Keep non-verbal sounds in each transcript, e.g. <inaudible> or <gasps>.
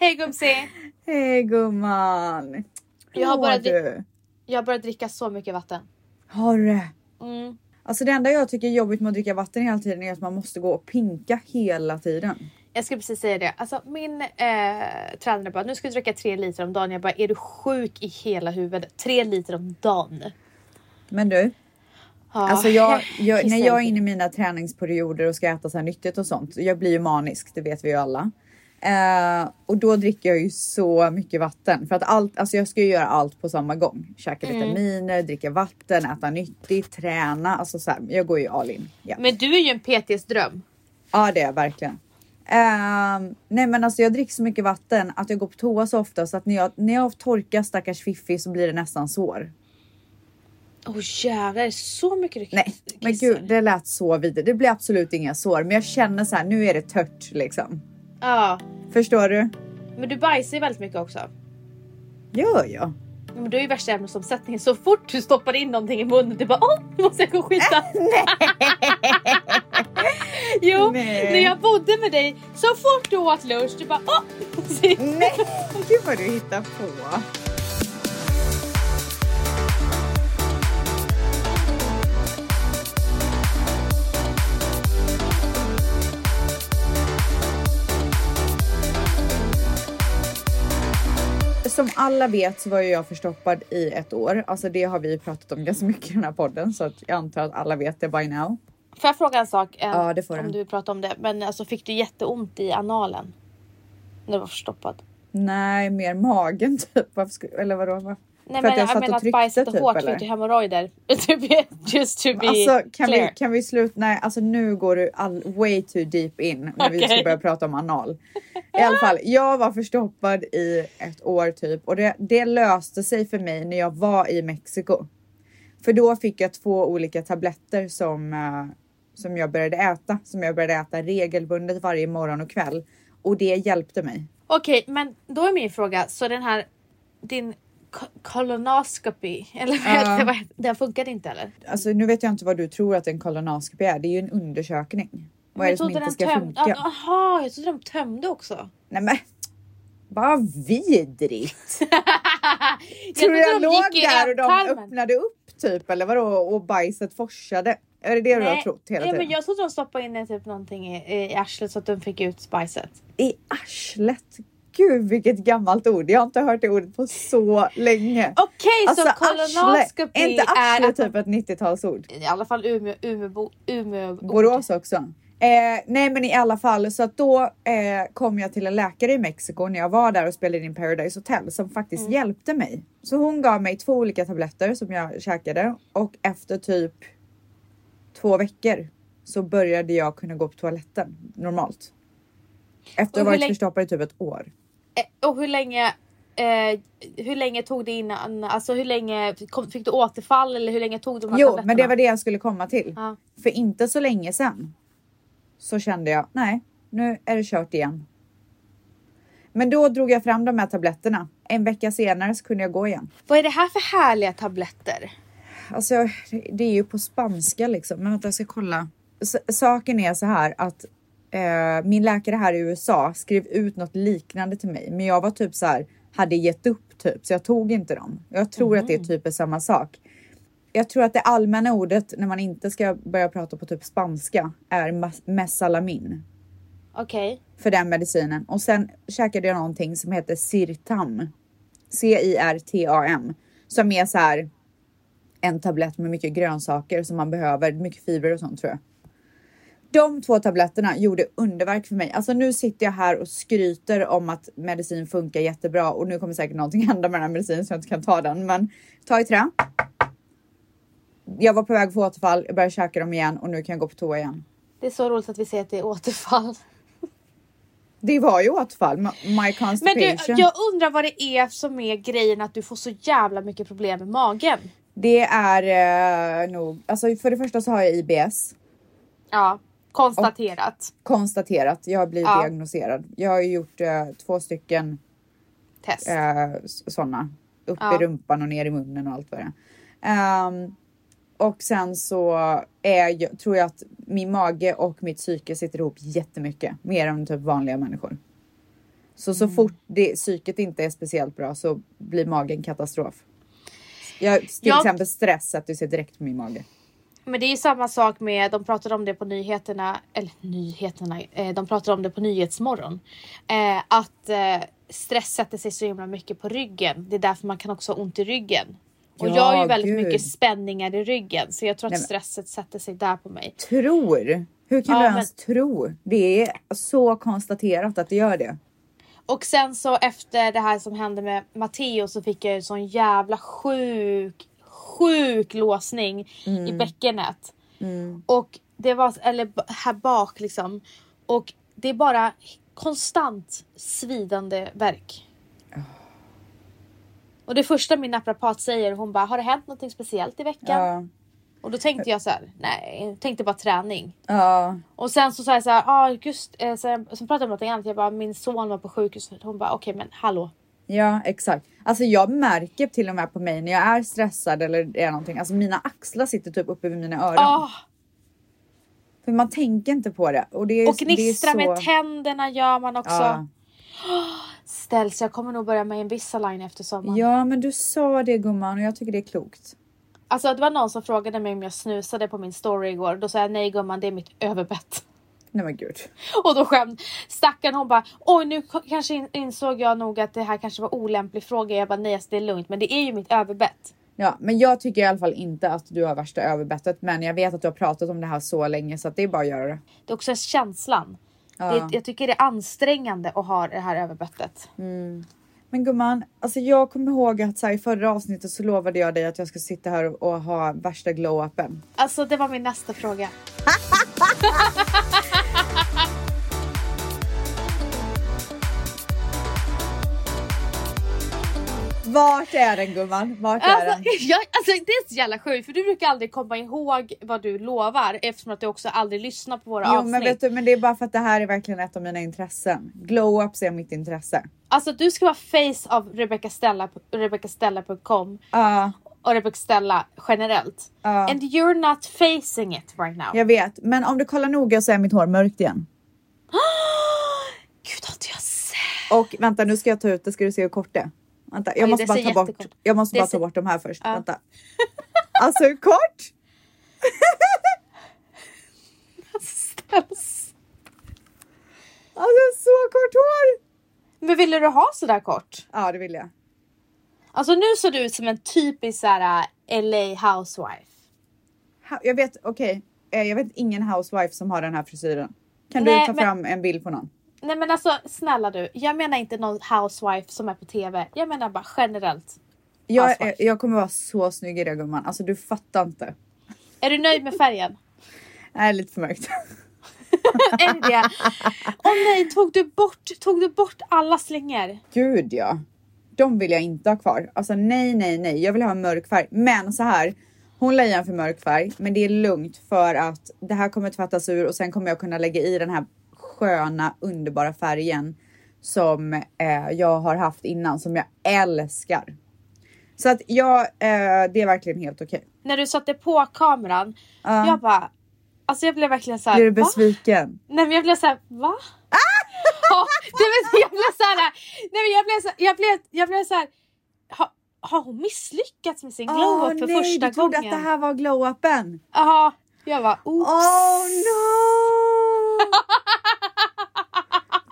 Hej Gumsi! Hej gumman! Jag har mår dri- du? Jag har börjat dricka så mycket vatten. Har du? Mm. Alltså det enda jag tycker är jobbigt med att dricka vatten hela tiden är att man måste gå och pinka hela tiden. Jag skulle precis säga det. Alltså min eh, tränare bara, nu ska du dricka tre liter om dagen. Jag bara, är du sjuk i hela huvudet? Tre liter om dagen. Men du, Ja, alltså jag, jag, när jag är inne i mina träningsperioder och ska äta så här nyttigt och sånt, jag blir ju manisk, det vet vi ju alla. Eh, och då dricker jag ju så mycket vatten för att allt, alltså jag ska ju göra allt på samma gång. Käka Mm. vitaminer, dricka vatten, äta nyttigt, träna. Alltså så här, jag går ju all in. Ja. Men du är ju en PTs dröm. Ja, det är jag verkligen. Ehm, nej, men alltså jag dricker så mycket vatten att jag går på toa så ofta så att när jag, när jag torkar stackars Fiffi så blir det nästan sår. Åh oh, jävlar, så mycket du Nej, kiss- men kissar? gud, det lät så vidare. Det blir absolut inga sår, men jag känner så här. Nu är det tört liksom. Ja, Förstår du? men du bajsar ju väldigt mycket också. Gör jag? Ja, Men du är ju värsta ämnesomsättningen. Så fort du stoppar in någonting i munnen, du bara åh, nu måste jag gå och skita. <laughs> jo, Nej. när jag bodde med dig, så fort du åt lunch, du bara åh. Nej, gud vad du hittar på. Som alla vet så var ju jag förstoppad i ett år. Alltså det har vi pratat om ganska mycket i den här podden så att jag antar att alla vet det by now. Får jag fråga en sak? eh, Ja, det får Om du. du vill prata om det. Men alltså fick du jätteont i analen? När du var förstoppad? Nej, mer magen typ. Varför skulle, eller vadå? Va? Nej För att men jag jag, satt och menar att tryckte, och typ, hårt eller? fick du hemorrojder. <laughs> Just to be Alltså kan clear. vi, kan vi sluta? Nej, alltså nu går du all, way too deep in när vi ska börja prata om anal. <laughs> I alla fall, jag var förstoppad i ett år typ och det, det löste sig för mig när jag var i Mexiko. För då fick jag två olika tabletter som, eh, som jag började äta, som jag började äta regelbundet varje morgon och kväll. Och det hjälpte mig. Okej, men då är min fråga, så den här din ko- colonoscopy, <laughs> eller det? Vad heter- den funkade inte eller? Alltså nu vet jag inte vad du tror att en kolonoskopi är. Det är ju en undersökning. Vad är det jag som inte den ska töm- funka? Ah, Aha, jag trodde de tömde också. Nej men vad vidrigt! <laughs> jag Tror jag de låg där och de ändtarmen. öppnade upp typ eller vadå och bajset forsade? Är det det du har Nej, trott hela ja, tiden? men jag trodde de stoppade in typ någonting i, i arslet så att de fick ut bajset. I arslet? Gud vilket gammalt ord. Jag har inte hört det ordet på så länge. Okej, Alltså så arsle, colonoscopy är inte arsle typ ett 90-talsord? I alla fall Umeå, Umeå, Umeå Borås också. Eh, nej men i alla fall så att då eh, kom jag till en läkare i Mexiko när jag var där och spelade in Paradise Hotel som faktiskt Mm. hjälpte mig. Så hon gav mig två olika tabletter som jag käkade och efter typ två veckor så började jag kunna gå på toaletten normalt. Efter att ha varit förstoppad i typ ett år. Eh, Och hur länge, eh, hur länge tog det innan, alltså hur länge kom, fick du återfall eller hur länge tog de här Jo, tabletterna? men det var det jag skulle komma till. Ja. För inte så länge sedan så kände jag, nej, nu är det kört igen. Men då drog jag fram de här tabletterna. En vecka senare så kunde jag gå igen. Vad är det här för härliga tabletter? Alltså, det är ju på spanska liksom. Men vänta, jag ska kolla. S- saken är så här att eh, min läkare här i USA skrev ut något liknande till mig, men jag var typ så här, hade gett upp typ, så jag tog inte dem. Jag tror att det är typ är samma sak. Jag tror att det allmänna ordet när man inte ska börja prata på typ spanska är mesalamin Okej. för den medicinen. Och sen käkade jag någonting som heter Sirtam. C-I-R-T-A-M. Som är så här en tablett med mycket grönsaker som man behöver, mycket fibrer och sånt tror jag. De två tabletterna gjorde underverk för mig. Alltså nu sitter jag här och skryter om att medicin funkar jättebra och nu kommer säkert någonting <laughs> hända med den här medicinen så jag inte kan ta den. Men ta i trä. Jag var på väg för återfall, jag började käka dem igen och nu kan jag gå på toa igen. Det är så roligt att vi säger att det är återfall. Det var ju återfall, my Men constipation. du, jag undrar vad det är som är grejen att du får så jävla mycket problem med magen. Det är eh, nog, alltså för det första så har jag IBS Ja, konstaterat. konstaterat. Jag blivit Ja. diagnoserad. Jag har ju gjort eh, två stycken Test. eh, sådana. Upp Ja. i rumpan och ner i munnen och allt vad det är. Ehm, och sen så är jag, tror jag att min mage och mitt psyke sitter ihop jättemycket. Mer än typ vanliga människor. Så så fort det, psyket inte är speciellt bra så blir magen katastrof. Jag, till Jag- exempel stress sätter sig direkt på min mage. Men det är ju samma sak med, de pratade om det på nyheterna, eller nyheterna, eh, de pratade om det på Nyhetsmorgon. Eh, att eh, stress sätter sig så himla mycket på ryggen. Det är därför man kan också ha ont i ryggen. Och Ja, jag har ju väldigt gud. mycket spänningar i ryggen så jag tror att men- stresset sätter sig där på mig. Tror? Hur kan Ja, du men- ens tro? Det är så konstaterat att det gör det. Och sen så efter det här som hände med Matteo så fick jag en sån jävla sjuk, sjuk låsning i bäckenet. Och det var, eller här bak liksom. Och det är bara konstant svidande verk. Och det första min naprapat säger, hon bara, har det hänt något speciellt i veckan? Ja. Och då tänkte jag så här, nej, jag tänkte bara träning. Ja. Och sen så sa jag så här, ah, just, eh, sen, sen pratade jag om något annat. Jag bara, min son var på sjukhuset. Hon bara, okej men hallå. Ja, exakt. Alltså jag märker till och med på mig när jag är stressad eller det är någonting. Alltså mina axlar sitter typ uppe vid mina öron. Ah, För man tänker inte på det. Och, det är, och det är gnistra så... med tänderna gör man också. Ja. Ställs, jag kommer nog börja med Invisalign efter sommaren. ja, men du sa det gumman och jag tycker det är klokt. Alltså det var någon som frågade mig om jag snusade på min story igår. Då sa jag nej gumman det är mitt överbett. Nej men gud. Och då skäm stackaren hon bara oj nu kanske in, insåg jag nog att det här kanske var olämplig fråga. Jag bara nej alltså, det är lugnt men det är ju mitt överbett. Ja, men jag tycker i alla fall inte att du har värsta överbettet. Men jag vet att du har pratat om det här så länge så att det är bara att göra det. Det är också känslan. Ja. Det, jag tycker det är ansträngande att ha det här överbettet. Men gumman, alltså jag kommer ihåg att så här, i förra avsnittet så lovade jag dig att jag ska sitta här och, och ha värsta glow-upen. Alltså det var min nästa fråga. <laughs> Vart är den gumman? Vart är Alltså, den? <laughs> jag, alltså det är så jävla sjukt för du brukar aldrig komma ihåg vad du lovar eftersom att du också aldrig lyssnar på våra Jo avsnitt. men vet du, men det är bara för att det här är verkligen ett av mina intressen. Glow-ups är mitt intresse. Alltså du ska vara face av Rebecca Stella på RebeccaStella.com Ja, och Rebecca Stella generellt. Ja. And you're not facing it right now. jag vet. Men om du kollar noga så är mitt hår mörkt igen. <gasps> Gud har inte jag sett. Och vänta, nu ska jag ta ut det. Ska du se hur kort det är? Vänta, jag Oj, måste bara ser ta bort. Jag måste Det bara ser- ta bort de här först. Ja. Vänta. Alltså hur kort? Alltså så kort hår! Men ville du ha sådär kort? Ja, det vill jag. Alltså nu såg du ut som en typisk såhär äh, LA housewife. Ha- Jag vet, okej. Eh, Jag vet ingen housewife som har den här frisyren. Kan Nej, du ta men- fram en bild på någon? Nej men alltså snälla du, jag menar inte någon housewife som är på TV. Jag menar bara generellt. Jag, är, jag kommer vara så snygg i det gumman. Alltså du fattar inte. Är du nöjd med färgen? Nej, lite för mörkt. <laughs> är det det? Åh nej, tog du, bort, tog du bort alla slingor? Gud ja. De vill jag inte ha kvar. Alltså nej, nej, nej. Jag vill ha en mörk färg. Men så här. Hon en för mörk färg, men det är lugnt för att det här kommer tvättas ur och sen kommer jag kunna lägga i den här sköna, underbara färgen som eh, jag har haft innan, som jag älskar. Så att jag, eh, det är verkligen helt okej. När du satte på kameran, Ja. jag bara... Alltså jag blev verkligen såhär... Blir du va? besviken? Nej men jag blev såhär, va? Ja, vet, jag blev såhär, nej men jag blev så, jag blev, jag blev såhär, ha, har hon misslyckats med sin glow-up för nej, första du trodde gången? att det här var glow-upen? Jaha, jag bara oops. Oh no! <laughs>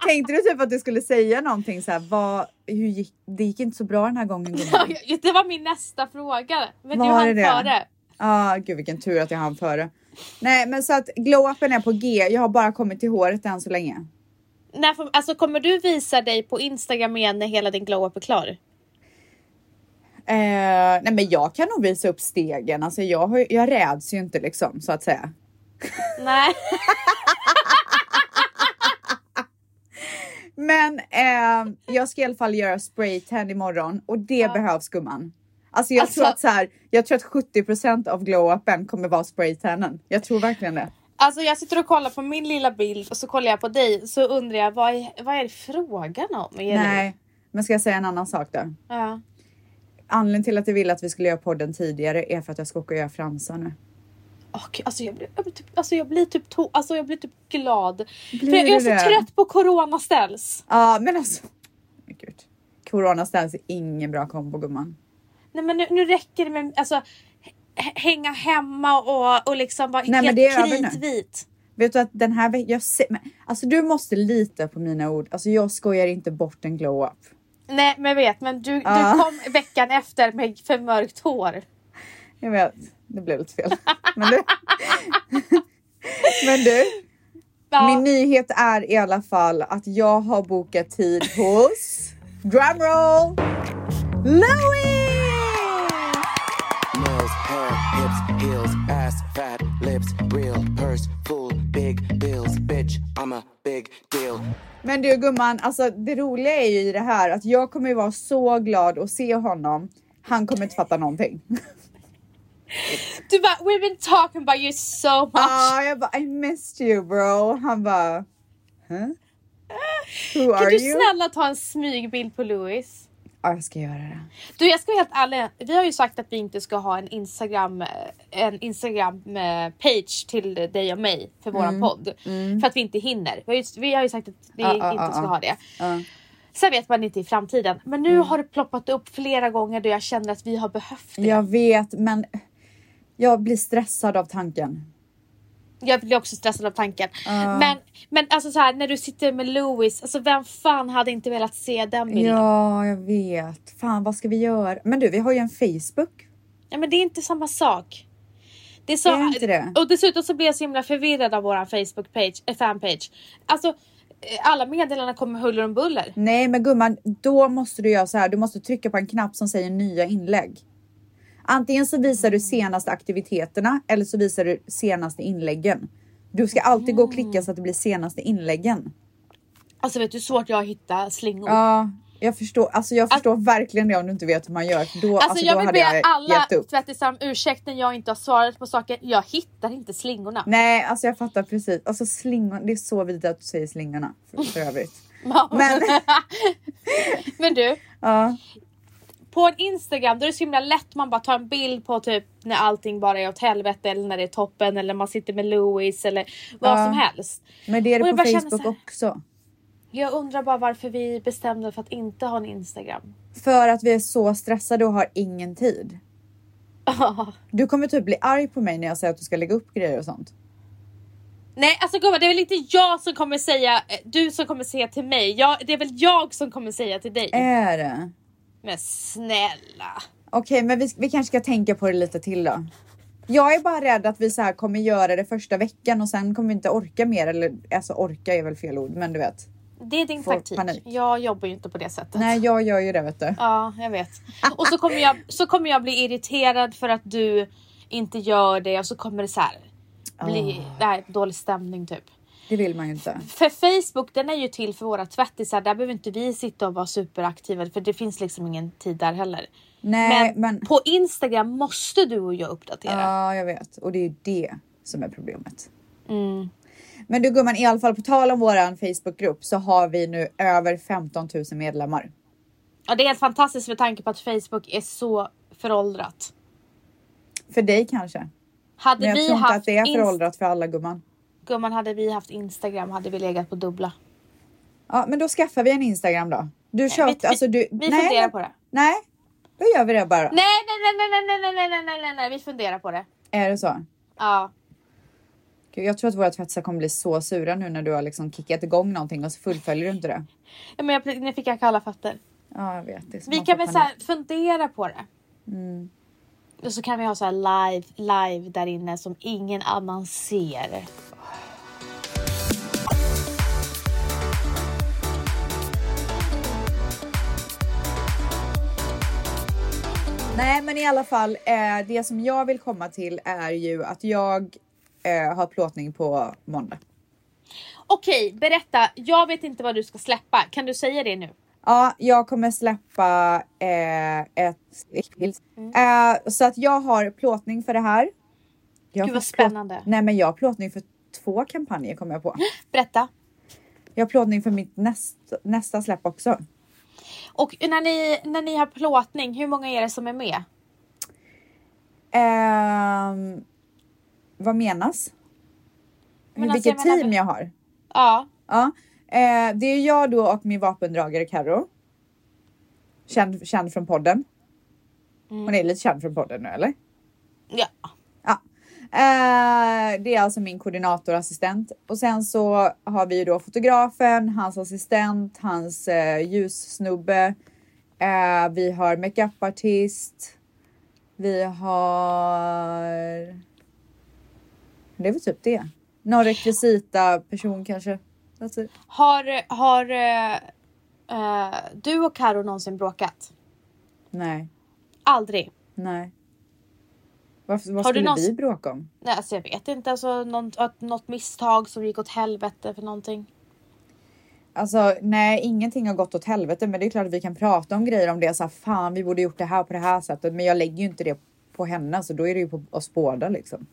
Tänkte du typ att du skulle säga någonting så här, vad, hur gick, det gick inte så bra den här gången gumman. <laughs> Ja, det var min nästa fråga. Men du Var hann det före. ah, gud vilken tur att jag hann före. Nej men så att glow-upen är på G, jag har bara kommit till håret än så länge. När, alltså, kommer du visa dig på Instagram igen när hela din glow-up är klar? Eh, nej men jag kan nog visa upp stegen, alltså jag, har, jag räds ju inte liksom så att säga. Nej. <laughs> Men eh, jag ska i alla fall göra spraytan imorgon och det Ja. behövs gumman. Alltså jag Alltså- tror att så här, jag tror att 70% av glow-upen kommer vara spraytanen. Jag tror verkligen det. Alltså jag sitter och kollar på min lilla bild och så kollar jag på dig så undrar jag vad är, vad är det frågan om? Elin? Nej, men ska jag säga en annan sak då? Ja. Anledningen till att jag ville att vi skulle göra podden tidigare är för att jag ska åka och göra fransar nu. Gud, alltså, jag blir, jag blir typ, alltså jag blir typ, to, alltså jag blir typ glad. Blir För jag, jag är så det? trött på corona ställs. Ja, men alltså Corona stance är ingen bra kombo gumman. Nej men nu, nu räcker det med alltså hänga hemma och, och liksom vara Nej, helt kritvit. Vet du att den här veckan, jag ser, men, alltså du måste lita på mina ord. Alltså jag skojar inte bort en glow up. Nej men jag vet men du, Ja. du kom veckan efter med för mörkt hår. Jag vet, det blev lite fel. Men du, men du Ja. min nyhet är i alla fall att jag har bokat tid hos drumroll Louis! Nails, hair, hips, heels, ass, fat, lips, real, purse, full, big bills, bitch, I'm a big deal. Men du gumman, alltså det roliga är ju i det här att jag kommer ju vara så glad att se honom. Han kommer inte fatta någonting. <laughs> Du bara we've been talking about you so much. Ah, jag bara I missed you bro. Han bara huh? Who kan are du you? snälla ta en smygbild på Louis? Ja, jag ska göra det. Du jag ska vara helt ärlig, vi har ju sagt att vi inte ska ha en Instagram, en Instagram eh, page till dig och mig för våran Mm. podd. För att vi inte hinner. Vi har ju, vi har ju sagt att vi Ja, inte ja, ska ja. ha det. Ja. Sen vet man inte i framtiden. Men nu har det ploppat upp flera gånger då jag känner att vi har behövt det. Jag vet, men jag blir stressad av tanken. Jag blir också stressad av tanken. Men, men alltså så här när du sitter med Louis, alltså vem fan hade inte velat se den bilden? Ja. Ja, jag vet. Fan, vad ska vi göra? Men du, vi har ju en Facebook. men det är inte samma sak. Det är, så, Är det inte det? Och dessutom så blir jag så himla förvirrad av våran Facebook page, äh, fanpage. Alltså eh, alla meddelanden kommer huller om buller. Nej, men gumman, då måste du göra så här. Du måste trycka på en knapp som säger nya inlägg. Antingen så visar du senaste aktiviteterna eller så visar du senaste inläggen. Du ska alltid gå och klicka så att det blir senaste inläggen. Alltså vet du hur svårt jag har att hitta slingor? Ja, jag förstår. Alltså jag förstår verkligen det om du inte vet hur man gör. Då, Alltså, alltså, jag då vill hade be alla tvättisar om ursäkt när jag inte har svarat på saker. Jag hittar inte slingorna. Nej, alltså jag fattar precis. Alltså slingor, det är så vidrigt att du säger slingorna för, för övrigt. <laughs> Men <laughs> men du, <laughs> ja, på en Instagram då är det så himla lätt man bara tar en bild på typ när allting bara är åt helvete eller när det är toppen eller man sitter med Louis eller vad Ja. som helst. men det är det på Facebook här- också. Jag undrar bara varför vi bestämde för att inte ha en Instagram. För att vi är så stressade och har ingen tid. <laughs> Du kommer typ bli arg på mig när jag säger att du ska lägga upp grejer och sånt. Nej alltså gumman det är väl inte jag som kommer säga, eh, du som kommer säga till mig. Jag, det är väl jag som kommer säga till dig. Är det? Men snälla. Okej, men vi, vi kanske ska tänka på det lite till då. Jag är bara rädd att vi så här kommer göra det första veckan och sen kommer vi inte orka mer. Eller alltså orka är väl fel ord, men du vet. Det är din Får taktik. panik. Jag jobbar ju inte på det sättet. Nej, jag gör ju det vet du. Ja, jag vet. Och så kommer jag, så kommer jag bli irriterad för att du inte gör det och så kommer det så här bli nej, dålig stämning typ. Det vill man ju inte. För Facebook den är ju till för våra tvättisar. Där behöver inte vi sitta och vara superaktiva för det finns liksom ingen tid där heller. Nej, Men, men... på Instagram måste du och jag uppdatera. Ja, jag vet. Och det är det som är problemet. Mm. Men du gumman, i alla fall på tal om våran Facebookgrupp så har vi nu över 15 000 medlemmar. Ja, det är helt fantastiskt med tanke på att Facebook är så föråldrat. För dig kanske. Hade Men jag vi tror inte haft att det är föråldrat för alla gumman. Gumman, hade vi haft Instagram hade vi legat på dubbla. Ja, men då skaffar vi en Instagram då. Du vi, tjöt, alltså du... vi funderar på det. Nej, då gör vi det bara. Nej, nej, nej, nej, nej, nej, nej, nej, nej, nej, nej, vi funderar på det. Är det så? Ja. Gud, jag tror att våra tvättisar kommer bli så sura nu när du har liksom kickat igång någonting och så fullföljer du inte det. ja men jag, nu fick jag kalla fötter. Ja, jag vet. Det Vi kan väl så panik. här fundera på det. Mm. Och så kan vi ha så live, live där inne som ingen annan ser. Nej, men i alla fall, eh, det som jag vill komma till är ju att jag eh, har plåtning på måndag. Okej, berätta. Jag vet inte vad du ska släppa. Kan du säga det nu? Ja, jag kommer släppa eh, ett eh, så att jag har plåtning för det här. Jag Gud, vad fått plåt- spännande. Nej, men jag har plåtning för två kampanjer kommer jag på. <gasps> Berätta. Jag har plåtning för mitt näst, nästa släpp också. Och när ni, när ni har plåtning, hur många är det som är med? Ehm, vad menas? Men alltså, vilket jag menar- team jag har? Ja. Ja, eh, det är jag då och min vapendragare Karo. Känd, känd från podden. Hon är lite känd från podden nu eller? Ja. Ja. Eh, det är alltså min koordinatorassistent och sen så har vi då fotografen, hans assistent, hans eh, ljussnubbe. Eh, vi har makeupartist. Vi har. Det är väl typ det. Någon rekvisita person kanske. It. Har, har eh, eh, du och Karo någonsin bråkat? Nej, Aldrig. nej. Varför, vad Har du skulle någonsin- vi bråka om? Nej, alltså jag vet inte. Alltså, något, att- något misstag som gick åt helvete för någonting. Alltså nej, ingenting har gått åt helvete, men det är klart att vi kan prata om grejer om det. Så här, fan, vi borde gjort det här på det här sättet, men jag lägger ju inte det på henne, så då är det ju på oss båda liksom.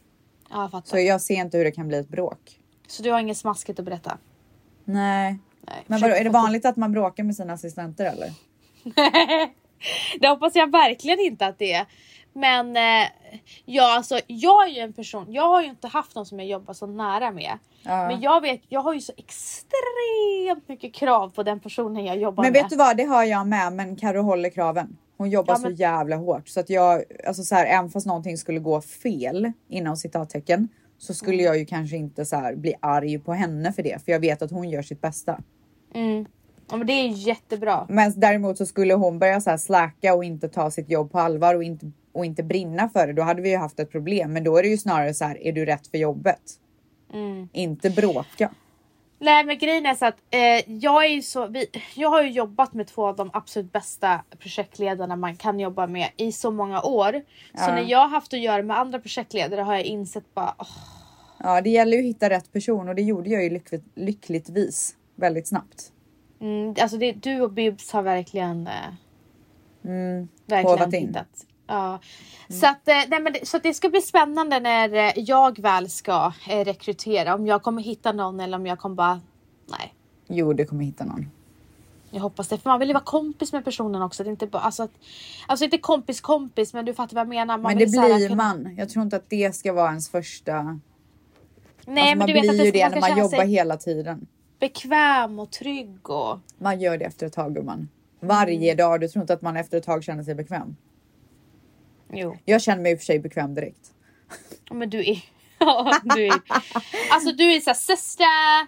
Ja, jag fattar. Så jag ser inte hur det kan bli ett bråk. Så du har inget smaskigt att berätta? Nej, Nej. men vadå, är det vanligt att man bråkar med sina assistenter eller? <laughs> Det hoppas jag verkligen inte att det är. Men eh, ja, alltså, jag är ju en person, jag har ju inte haft någon som jag jobbar så nära med. Ja. Men jag vet, jag har ju så extremt mycket krav på den personen jag jobbar Men med. vet du vad, det har jag med, men Karo håller kraven. Hon jobbar Ja, men- så jävla hårt så att jag, alltså så här, även fast någonting skulle gå fel inom citattecken så skulle Mm. jag ju kanske inte så här bli arg på henne för det, för jag vet att hon gör sitt bästa. Mm. Ja, men det är jättebra. Men däremot så skulle hon börja så här släcka och inte ta sitt jobb på allvar och inte, och inte brinna för det, då hade vi ju haft ett problem. Men då är det ju snarare så här, är du rätt för jobbet? Mm. Inte bråka. Nej men grejen är så att eh, jag är ju så, vi, jag har ju jobbat med två av de absolut bästa projektledarna man kan jobba med i så många år. Så Ja. när jag har haft att göra med andra projektledare har jag insett bara åh, Ja, det gäller ju att hitta rätt person och det gjorde jag ju lyckligt, lyckligtvis väldigt snabbt. mm, alltså det, du och Bibs har verkligen eh, Mm, verkligen in. hittat. Ja. Så, att, eh, nej, men det, så att det ska bli spännande när eh, jag väl ska rekrytera. Om jag kommer hitta någon eller om jag kommer bara nej. Jo, du kommer hitta någon. Jag hoppas det. För man vill ju vara kompis med personen också. Det är inte bara, alltså, att, alltså inte kompis kompis men du fattar vad jag menar. Man Men det blir kunna- man. Jag tror inte att det ska vara ens första. Nej alltså, man blir att ju det, det när man jobbar hela tiden. bekväm och trygg och... Man gör det efter ett tag gumman. Varje Mm. dag. Du tror inte att man efter ett tag känner sig bekväm? Jo. Jag känner mig i och för sig bekväm direkt. Men du är... <laughs> Ja, du är... Alltså du är såhär sista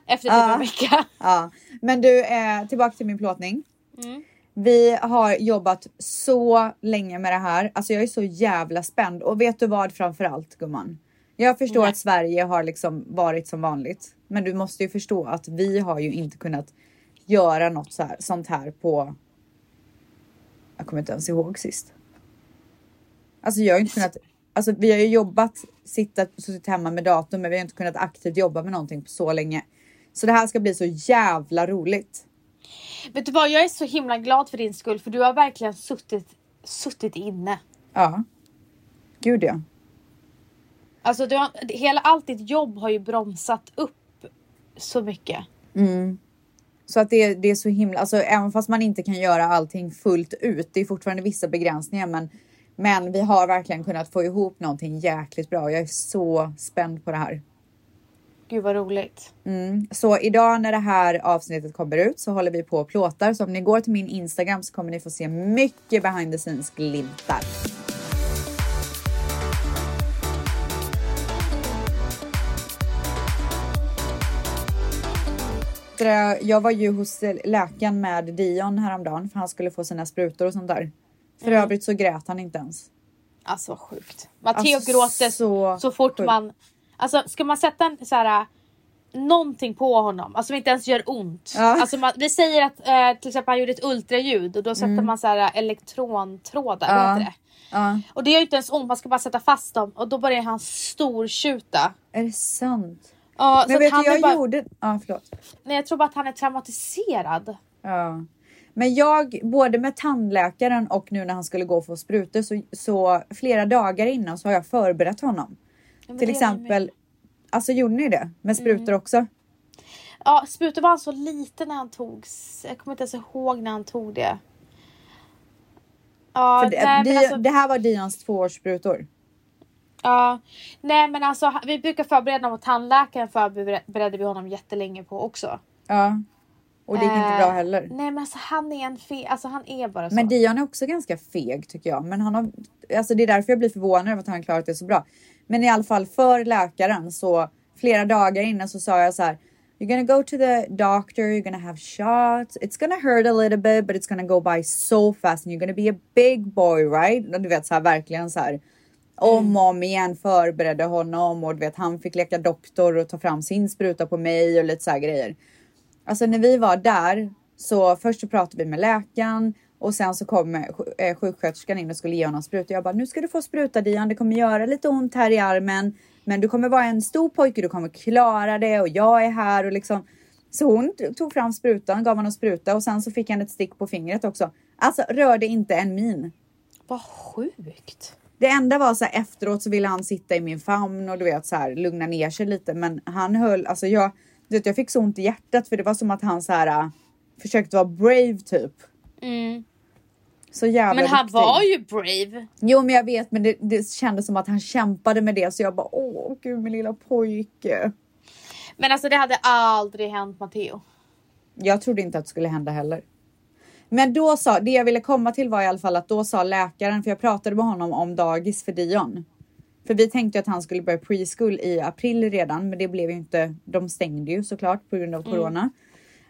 efter typ en vecka. Ja, men du, eh, tillbaka till min plåtning. Mm. Vi har jobbat så länge med det här. Alltså jag är så jävla spänd och vet du vad framför allt gumman? Jag förstår Nej. att Sverige har liksom varit som vanligt, men du måste ju förstå att vi har ju inte kunnat göra något så här, sånt här på. Jag kommer inte ens ihåg sist. Alltså jag har inte kunnat. Alltså vi har ju jobbat, sittat, suttit hemma med datorn, men vi har inte kunnat aktivt jobba med någonting på så länge. Så det här ska bli så jävla roligt. Vet du vad, jag är så himla glad för din skull för du har verkligen suttit, suttit inne. Ja. Gud ja. Alltså du har, hela allt ditt jobb har ju bromsat upp så mycket. Så att det, det är så himla, alltså även fast man inte kan göra allting fullt ut, det är fortfarande vissa begränsningar men, men vi har verkligen kunnat få ihop någonting jäkligt bra jag är så spänd på det här. Gud vad roligt. Så idag när det här avsnittet kommer ut så håller vi på och plåtar så om ni går till min Instagram så kommer ni få se mycket behind the scenes glimtar. Det- Jag var ju hos läkaren med Dion häromdagen för han skulle få sina sprutor och sånt där. För övrigt så grät han inte ens. Alltså sjukt. Matteo Alltså, gråter så så, fort sjukt. man... Alltså ska man sätta en så här någonting på honom, alltså som inte ens gör ont. Ja. Alltså man, vi säger att eh, till exempel han gjorde ett ultraljud och då sätter man så här elektrontrådar, Mm. Ja. heter det? Ja, Och det gör ju inte ens ont, man ska bara sätta fast dem och då börjar han stortjuta. är det sant? Ja, Men vet han du, jag bara, gjorde... Ja, förlåt. nej, jag tror bara att han är traumatiserad. Ja. Men jag, både med tandläkaren och nu när han skulle gå och få sprutor, så, så flera dagar innan så har jag förberett honom. Ja, Till exempel, alltså gjorde ni det? Med sprutor Mm. också? Ja, sprutor var han så liten när han togs. Jag kommer inte ens ihåg när han tog det. Ja, det, nej, det, alltså, det här var Dions tvåårssprutor. Ja, nej men alltså vi brukar förbereda honom och tandläkaren förberedde vi honom jättelänge på också. Ja. Och det gick inte bra Eh, heller. Nej men alltså han är en fe... Alltså han är bara så. Men Dion är också ganska feg tycker jag. Men han har, alltså det är därför jag blir förvånad över att han klarat det så bra. Men i alla fall för läkaren så flera dagar innan så sa jag så här. You're gonna go to the doctor, you're gonna have shots. It's gonna hurt a little bit but it's gonna go by so fast and you're gonna be a big boy right? Du vet så här verkligen så här. Om och om igen förberedde honom och du vet han fick leka doktor och ta fram sin spruta på mig och lite så här grejer. Alltså när vi var där så först så pratade vi med läkaren och sen så kom eh, eh, sjuksköterskan in och skulle ge honom spruta. Jag bara, nu ska du få spruta Dian, det kommer göra lite ont här i armen. Men du kommer vara en stor pojke, du kommer klara det och jag är här och liksom. Så hon tog fram sprutan, gav honom spruta och sen så fick han ett stick på fingret också. Alltså rörde inte en min. Vad sjukt. Det enda var så här efteråt så ville han sitta i min famn och du vet så här lugna ner sig lite. Men han höll, alltså jag, du vet, jag fick så ont i hjärtat för det var som att han så här äh, försökte vara brave typ. Mm. Så jävla Men han duktig. var ju brave. Jo men jag vet men det, det kändes som att han kämpade med det så jag bara åh gud min lilla pojke. Men alltså det hade aldrig hänt Matteo. Jag trodde inte att det skulle hända heller. Men då sa, det jag ville komma till var i alla fall att då sa läkaren, för jag pratade med honom om dagis för Dion. För vi tänkte att han skulle börja preschool i april redan, men det blev ju inte. De stängde ju såklart på grund av corona.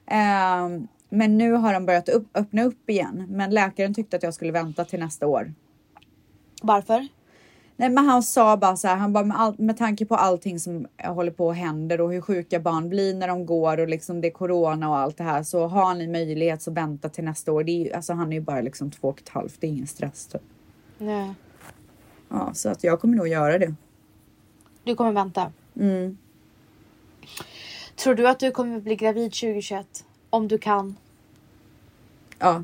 Ehm, men nu har de börjat upp, öppna upp igen. Men läkaren tyckte att jag skulle vänta till nästa år. Varför? Nej, men han sa bara så här, han bara med, all, med tanke på allting som håller på och händer och hur sjuka barn blir när de går och liksom det är corona och allt det här så har ni möjlighet så vänta till nästa år. Det är, ju- alltså han är ju bara liksom två och ett halvt, det är ingen stress. Typ. Nej. Ja, så att jag kommer nog göra det. Du kommer vänta. Mm. Tror du att du kommer bli gravid 2021? Om du kan. Ja,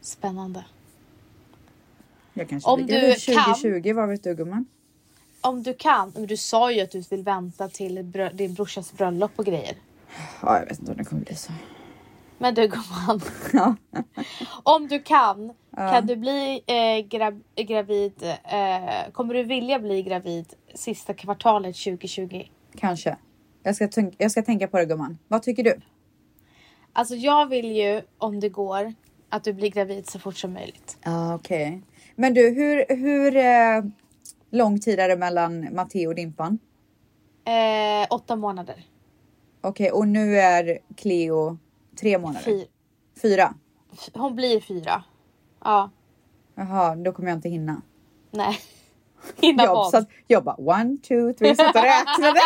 Spännande. Jag kanske Om blir du gravid kan- 2020, vad vet du gumman? Om du kan. Men du sa ju att du vill vänta till brö- din brorsas bröllop och grejer. Ja, jag vet inte om det kommer bli så. Men du gumman. <laughs> Ja. Om du kan. Kan du bli eh, gra- gravid. Eh, kommer du vilja bli gravid sista kvartalet 2020? Kanske. Jag ska, jag ska tänka på det gumman. Vad tycker du? Alltså jag vill ju om det går att du blir gravid så fort som möjligt. Ja, okej. Men du, hur, hur eh, lång tid är det mellan Matteo och Dimpan? Eh, åtta månader. Okej, och nu är Cleo tre månader? Fy- Fyra? Hon blir fyra. Ja, Jaha, då kommer jag inte hinna. nej. Innan Jag, satt, jag bara one, two, three, satt och räknade.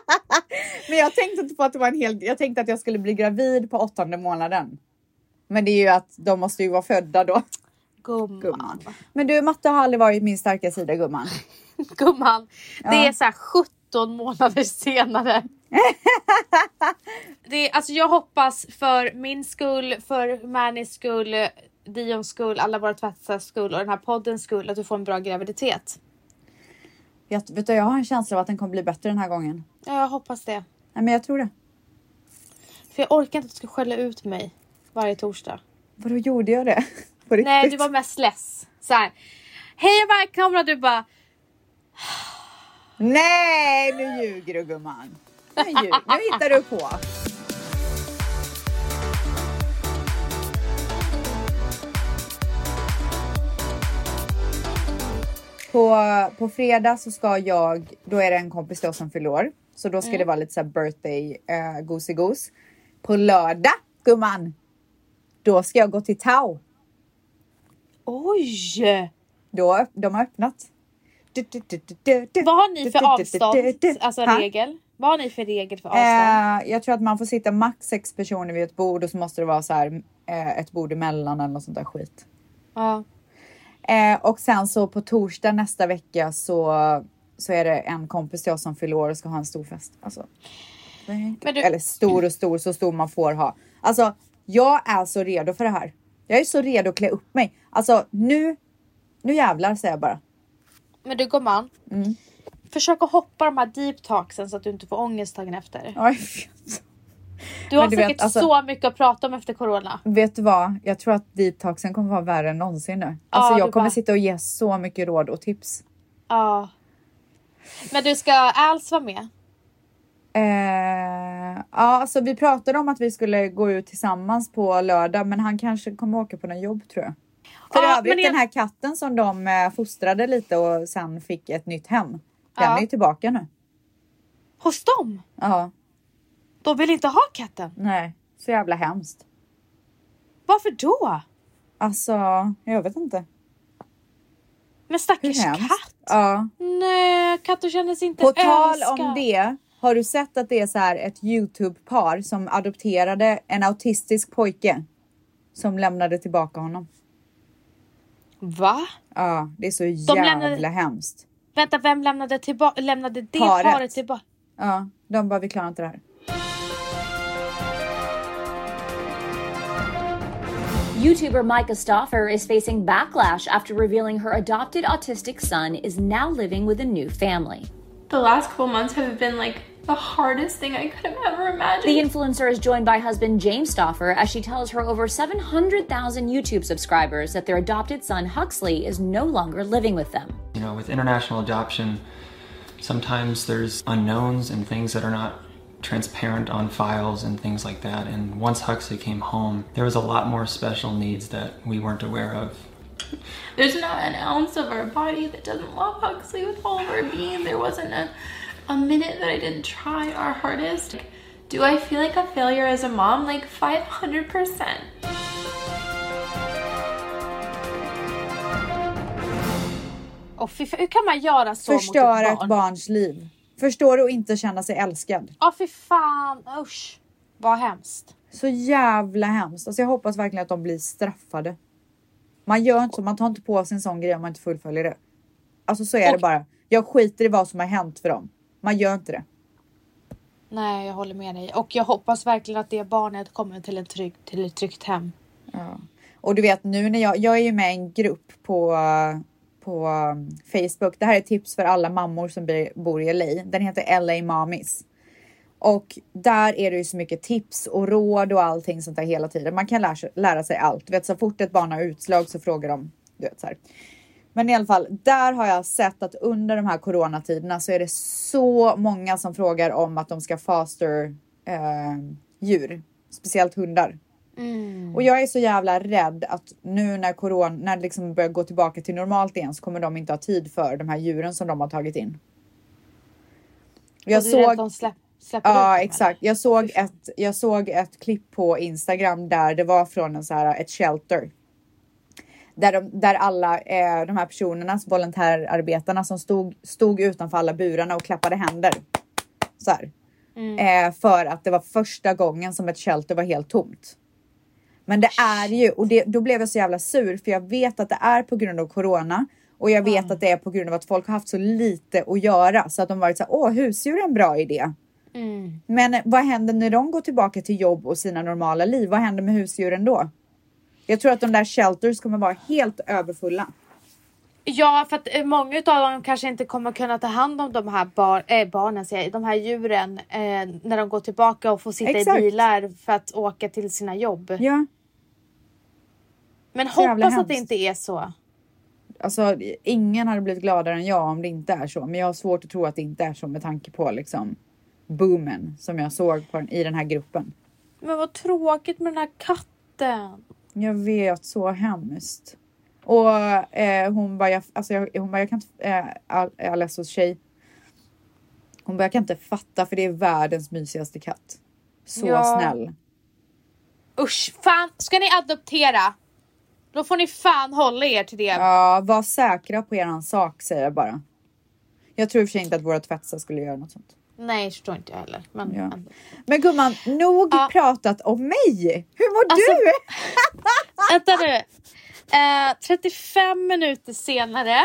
<laughs> Men jag tänkte inte på att det var en hel... Jag tänkte att jag skulle bli gravid på åttonde månaden. Men det är ju att de måste ju vara födda då. Gumman. Gumman. Men du, matte har aldrig varit min starka sida gumman. <laughs> Gumman. Det Ja. är så här 17 månader senare. <laughs> det är, alltså jag hoppas för min skull, för Mannys skull, Dions skull, alla våra tvättsars skull och den här poddens skull att du får en bra graviditet. Jag, vet du, jag har en känsla av att den kommer bli bättre den här gången. Ja, jag hoppas det. Nej, men jag tror det. För jag orkar inte att du ska skälla ut mig varje torsdag. Vadå gjorde jag det? <laughs> På riktigt? Nej, du var mest less. Så här. Hej och välkomna! Du bara Nej, nu ljuger du gumman. Nu, ljug, nu hittar du på. På, på fredag så ska jag, då är det en kompis då som fyller år. Så då ska det vara lite så birthday uh, gosig-gos. På lördag gumman, då ska jag gå till Tau. Oj! Då, de har öppnat. Vad har ni för avstånd? Alltså Ha? regel? Vad har ni för regel för avstånd? Eh, jag tror att man får sitta max sex personer vid ett bord och så måste det vara så här eh, ett bord emellan eller något sånt där skit. Ja. Eh, och sen så på torsdag nästa vecka så, så är det en kompis till oss som fyller år och ska ha en stor fest. Alltså, du- Eller stor och stor, så stor man får ha. Alltså, jag är så redo för det här. Jag är så redo att klä upp mig. Alltså nu, nu jävlar säger jag bara. Men du gumman. Mm. Försök att hoppa de här deep talksen så att du inte får ångest dagen efter. Oj, Du har du vet, säkert alltså- så mycket att prata om efter corona. Vet du vad? Jag tror att deep talksen kommer vara värre än någonsin nu. Alltså Ja, jag kommer bara- sitta och ge så mycket råd och tips. Ja. Men du ska Als vara med? Eh, ja, alltså vi pratade om att vi skulle gå ut tillsammans på lördag, men han kanske kommer åka på något jobb tror jag. För Ja, övrigt, jag- den här katten som de eh, fostrade lite och sen fick ett nytt hem. Den Ja. är ju tillbaka nu. Hos dem? Ja, De vill inte ha katten. nej, så jävla hemskt. Varför då? Alltså, jag vet inte. Men stackars katt. Ja. Nej, katter känner sig inte På tal älskad. om det, har du sett att det är så här ett Youtube-par som adopterade en autistisk pojke som lämnade tillbaka honom? Va? Ja, det är så jävla lämnade- hemskt. Vänta, vem lämnade, tillba- lämnade det Paret. paret, tillbaka? Ja, de bara, vi klarar inte det här. YouTuber Micah Stoffer is facing backlash after revealing her adopted autistic son is now living with a new family. The last couple months have been like the hardest thing I could have ever imagined. The influencer is joined by husband James Stoffer as she tells her over 700,000 YouTube subscribers that their adopted son Huxley is no longer living with them. You know, with international adoption, sometimes there's unknowns and things that are not transparent on files and things like that. And once Huxley came home, there was a lot more special needs that we weren't aware of. There's not an ounce of our body that doesn't love Huxley with all of our being. There wasn't a, a minute that I didn't try our hardest. Do I feel like a failure as a mom? Like 500%. Och fy, hur kan man göra så Förstöra mot ett ett barn? barns liv. Förstår du och inte känna sig älskad. Ja, fy fan. Usch. Vad hemskt. Så jävla hemskt. Alltså jag hoppas verkligen att de blir straffade. Man gör inte så, man tar inte på sig en sån grej om man inte fullföljer det. Alltså så är det Och- bara. Jag skiter i vad som har hänt för dem. Man gör inte det. Nej, jag håller med dig. Och jag hoppas verkligen att det barnet kommer till, en trygg, till ett tryggt hem. Och du vet nu när jag, jag är ju med i en grupp på, på um, Facebook. Det här är tips för alla mammor som bor i LA. Den heter LA Mamis. Och där är det ju så mycket tips och råd och allting sånt där hela tiden. Man kan lära sig, lära sig allt. Du vet så fort ett barn har utslag så frågar de. Du vet så här. Men i alla fall, där har jag sett att under de här coronatiderna så är det så många som frågar om att de ska faster eh, djur, speciellt hundar. Och jag är så jävla rädd att nu när corona, när det liksom börjar gå tillbaka till normalt igen så kommer de inte ha tid för de här djuren som de har tagit in. Jag Och du är rädd att såg, de släpp, släpper ut ja exakt. Jag såg ett, jag såg ett klipp på Instagram där det var från en så här, ett shelter. Där, de, där alla eh, de här personerna, volontärarbetarna som stod, stod utanför alla burarna och klappade händer. Så här. Eh, för att det var första gången som ett shelter var helt tomt. Men det är ju, och det, då blev jag så jävla sur för jag vet att det är på grund av corona och jag vet att det är på grund av att folk har haft så lite att göra så att de varit så här, åh husdjur är en bra idé. Men vad händer när de går tillbaka till jobb och sina normala liv? Vad händer med husdjuren då? Jag tror att de där shelters kommer vara helt överfulla. Ja, för att eh, många av dem kanske inte kommer kunna ta hand om de här bar, äh, barnen, säger de här djuren eh, när de går tillbaka och får sitta Exakt. i bilar för att åka till sina jobb. Ja, Men hoppas att det hemskt. inte är så. alltså ingen hade blivit gladare än jag om det inte är så. Men jag har svårt att tro att det inte är så med tanke på liksom boomen som jag såg på, i den här gruppen. Men vad tråkigt med den här katten. Jag vet, så hemskt. Och eh, hon bara, jag, alltså jag, hon bara, jag kan inte, eh, Al- Alessos tjej. Hon bara, jag kan inte fatta för det är världens mysigaste katt. Så Ja. snäll. Usch, fan. Ska ni adoptera? Då får ni fan hålla er till det. Ja, var säkra på eran sak säger jag bara. Jag tror i och för sig inte att våra tvättisar skulle göra något sånt. Nej, det förstår inte jag heller. Men Ja. Men gumman, nog Ja. pratat om mig. Hur mår Alltså- du? <laughs> Vänta nu. Eh, 35 minuter senare.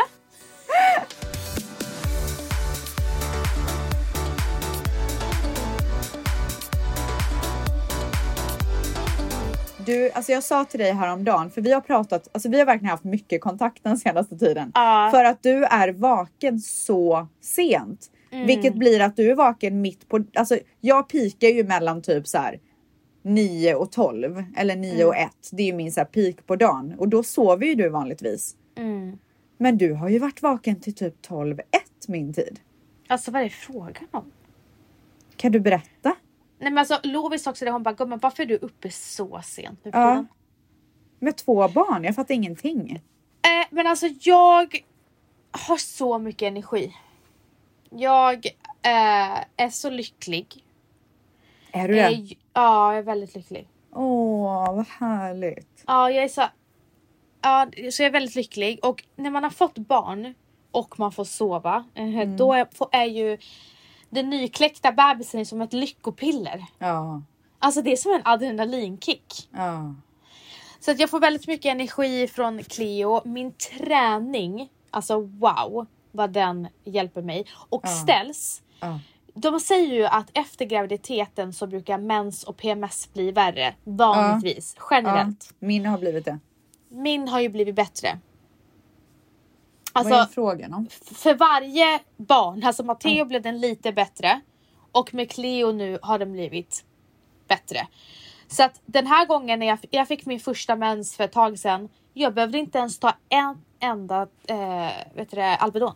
Du, alltså jag sa till dig häromdagen, för vi har pratat, alltså vi har verkligen haft mycket kontakt den senaste tiden. Ja. För att du är vaken så sent. Mm. Vilket blir att du är vaken mitt på, alltså jag pikar ju mellan typ så här 9 och 12 eller 9 Mm. och 1. Det är ju min så här peak på dagen och då sover ju du vanligtvis. Mm. Men du har ju varit vaken till typ 12 1 min tid. Alltså vad är frågan om? Kan du berätta? Nej men alltså Lovis också det hon bara gumman varför är du uppe så sent nu Ja. tiden?" Med två barn, jag fattar ingenting. Eh, men alltså jag har så mycket energi. Jag eh, är så lycklig. Är du Eh, det? j- ja, jag är väldigt lycklig. Åh, vad härligt. Ja, jag är så... Ja, så jag är väldigt lycklig och när man har fått barn och man får sova, eh, då är, är ju den nykläckta bebisen som ett lyckopiller. Ja, Alltså det är som en adrenalinkick. ja. Så att jag får väldigt mycket energi från Cleo. Min träning, alltså wow vad den hjälper mig. Och ställs. Ja. De säger ju att efter graviditeten så brukar mens och PMS bli värre vanligtvis, ja. generellt. Min har blivit det. Min har ju blivit bättre. Vad är Alltså frågan om? för varje barn, alltså Matteo blev den lite bättre och med Cleo nu har den blivit bättre. Så att den här gången när jag, jag fick min första mens för ett tag sedan, jag behövde inte ens ta en enda eh, vet du det, Alvedon.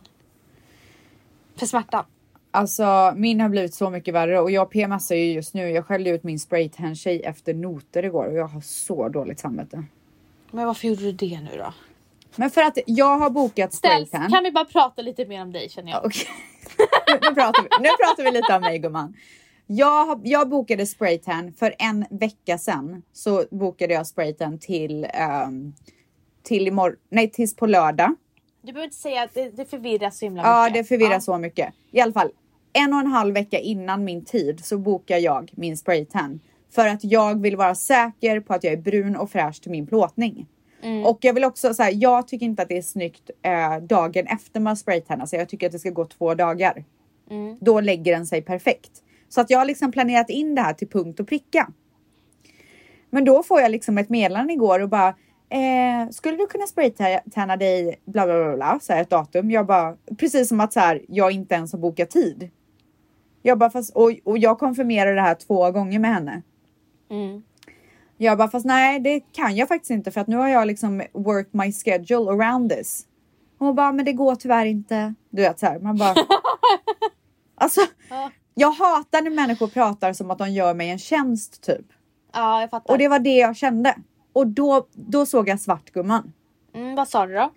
För smärtan. Alltså min har blivit så mycket värre och jag PMSar ju just nu. Jag skällde ut min spraytan tjej efter noter igår och jag har så dåligt samvete. Men varför gjorde du det nu då? Men för att jag har bokat spraytan. kan vi bara prata lite mer om dig känner jag. Okej. <laughs> nu, pratar vi, nu pratar vi lite om mig gumman. Jag, jag bokade spraytan för en vecka sedan. Så bokade jag spraytan till, um, till imorgon, nej tills på lördag. Du behöver inte säga att det, det förvirrar så himla Ja, mycket. det förvirrar Ja. så mycket. I alla fall, en och en halv vecka innan min tid så bokar jag min spraytan. För att jag vill vara säker på att jag är brun och fräsch till min plåtning. Och jag vill också säga, jag tycker inte att det är snyggt eh, dagen efter man spraytannar sig. Jag tycker att det ska gå två dagar. Då lägger den sig perfekt. Så att jag har liksom planerat in det här till punkt och pricka. Men då får jag liksom ett meddelande igår och bara eh, skulle du kunna spraytanna dig bla bla bla, bla så här ett datum. Jag bara precis som att så här, jag inte ens har bokat tid. Jag bara fast och, och jag konfirmerar det här två gånger med henne. Mm. Jag bara fast nej det kan jag faktiskt inte för att nu har jag liksom worked my schedule around this. Hon bara men det går tyvärr inte. Du vet så här man bara. <laughs> alltså jag hatar när människor pratar som att de gör mig en tjänst typ. Ja, jag fattar. Och det var det jag kände. Och då, då såg jag svartgumman. mm, vad sa du då?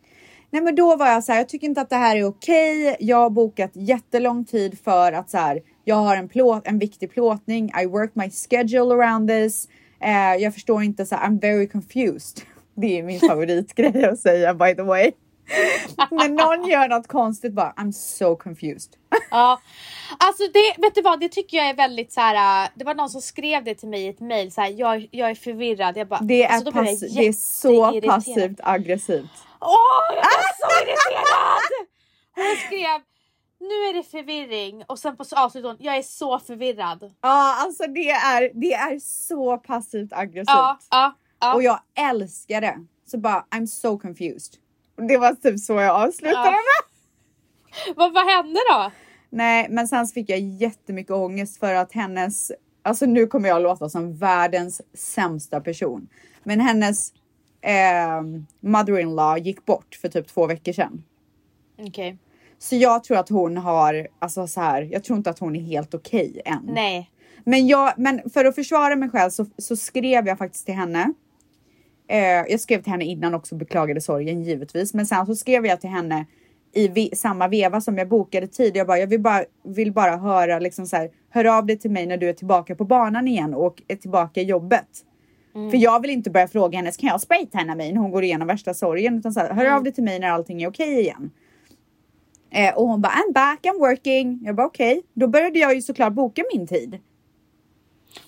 Nej men då var jag så här, jag tycker inte att det här är okej. Jag har bokat jättelång tid för att så här, jag har en, plåt, en viktig plåtning. I work my schedule around this. Eh, jag förstår inte så här, I'm very confused. <laughs> Det är min favoritgrej att säga by the way. När någon gör något konstigt bara, I'm so confused. Ja, alltså det, vet du vad, det tycker jag är väldigt så här. äh, Det var någon som skrev det till mig i ett mail så här, jag, jag är förvirrad. Jag bara, Det är, alltså, pass- det är så passivt aggressivt. Åh, jag blev så irriterad! Hon skrev, nu är det förvirring och sen på avslutet hon, jag är så förvirrad. Ja, alltså det är, det är så passivt aggressivt. Ja, ja, ja. Och jag älskar det. Så bara, I'm so confused. Det var typ så jag avslutade Ja. med. Vad, vad hände då? Nej, men sen fick jag jättemycket ångest för att hennes, alltså nu kommer jag låta som världens sämsta person. Men hennes eh, mother-in-law gick bort för typ två veckor sedan. Okej, Så jag tror att hon har, alltså så här, jag tror inte att hon är helt okej än. nej. Men, jag, men för att försvara mig själv så, så skrev jag faktiskt till henne. Eh, jag skrev till henne innan också, beklagade sorgen givetvis. Men sen så skrev jag till henne i ve samma veva som jag bokade tid. Jag bara, jag vill bara, vill bara höra liksom så här, hör av dig till mig när du är tillbaka på banan igen och är tillbaka i jobbet. För jag vill inte börja fråga henne, kan jag spraytanna mig när hon går igenom värsta sorgen? Utan så här, hör av dig till mig när allting är okej igen. Eh, och hon bara, I'm back, I'm working. Jag bara okej. Då började jag ju såklart boka min tid.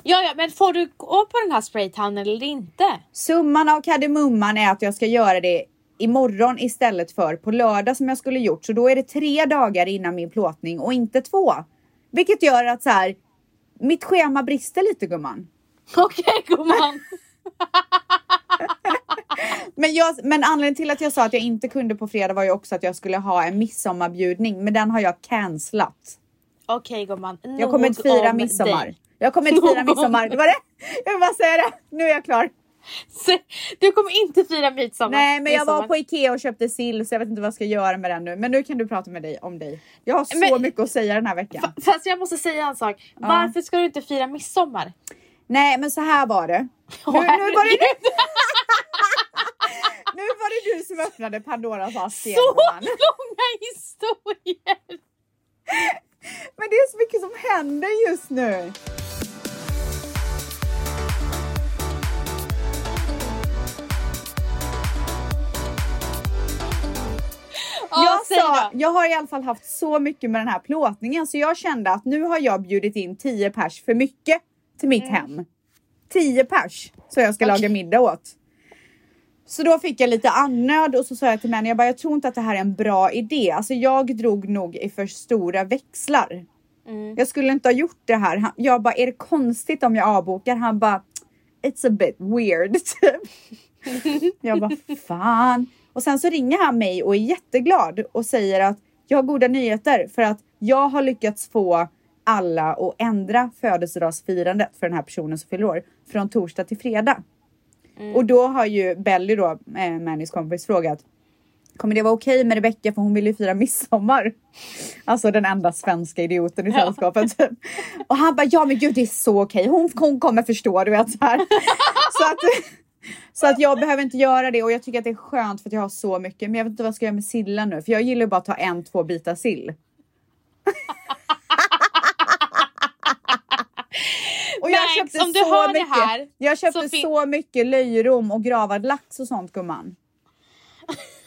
Ja, ja, men får du gå på den här spraytannen eller inte? Summan av kardemumman är att jag ska göra det imorgon istället för på lördag som jag skulle gjort. Så då är det tre dagar innan min plåtning och inte två. Vilket gör att så här, mitt schema brister lite gumman. <laughs> Okej gumman. <laughs> Men, jag, men anledningen till att jag sa att jag inte kunde på fredag var ju också att jag skulle ha en midsommarbjudning. Men den har jag cancelat. Okej gumman. Jag Nog kommer inte fira om midsommar. dig. Jag kommer inte fira <laughs> midsommar. Det var det. Jag vill bara säga det. Nu är jag klar. Du kommer inte fira midsommar. Nej men jag var på Ikea och köpte sill så jag vet inte vad jag ska göra med den nu. Men nu kan du prata med dig om dig. Jag har så Men- mycket att säga den här veckan. Fa- Fast jag måste säga en sak. Varför ska du inte fira midsommar? Nej men så här var det. <laughs> Nu, Åh, nu, var det du. <laughs> nu var det du som öppnade Pandoras ask Så långa historier! Men det är så mycket som händer just nu. Jag, sa, jag har i alla fall haft så mycket med den här plåtningen så jag kände att nu har jag bjudit in 10 pers för mycket till mitt hem. 10 pers så jag ska Mm. Okej. laga middag åt. Så då fick jag lite annöd och så sa jag till männen, jag bara jag tror inte att det här är en bra idé. Alltså jag drog nog i för stora växlar. Mm. Jag skulle inte ha gjort det här. Jag bara, är det konstigt om jag avbokar? Han bara, it's a bit weird. <laughs> jag bara, fan. Och sen så ringer han mig och är jätteglad och säger att jag har goda nyheter för att jag har lyckats få alla att ändra födelsedagsfirandet för den här personen som fyller år från torsdag till fredag. Och då har ju Belly då, eh, Mannys kompis, frågat Kommer det vara okej med Rebecca för hon vill ju fira midsommar? Alltså den enda svenska idioten i Ja. sällskapet. Typ. Och han bara, ja men gud det är så okej. Hon, hon kommer förstå du vet så här. <laughs> Så att, så att jag behöver inte göra det och jag tycker att det är skönt för att jag har så mycket. Men jag vet inte vad jag ska göra med sillen nu för jag gillar bara att ta en, två bitar sill. <laughs> Och jag Max, köpte så mycket, här, jag köpte så så mycket löjrom och gravad lax och sånt gumman.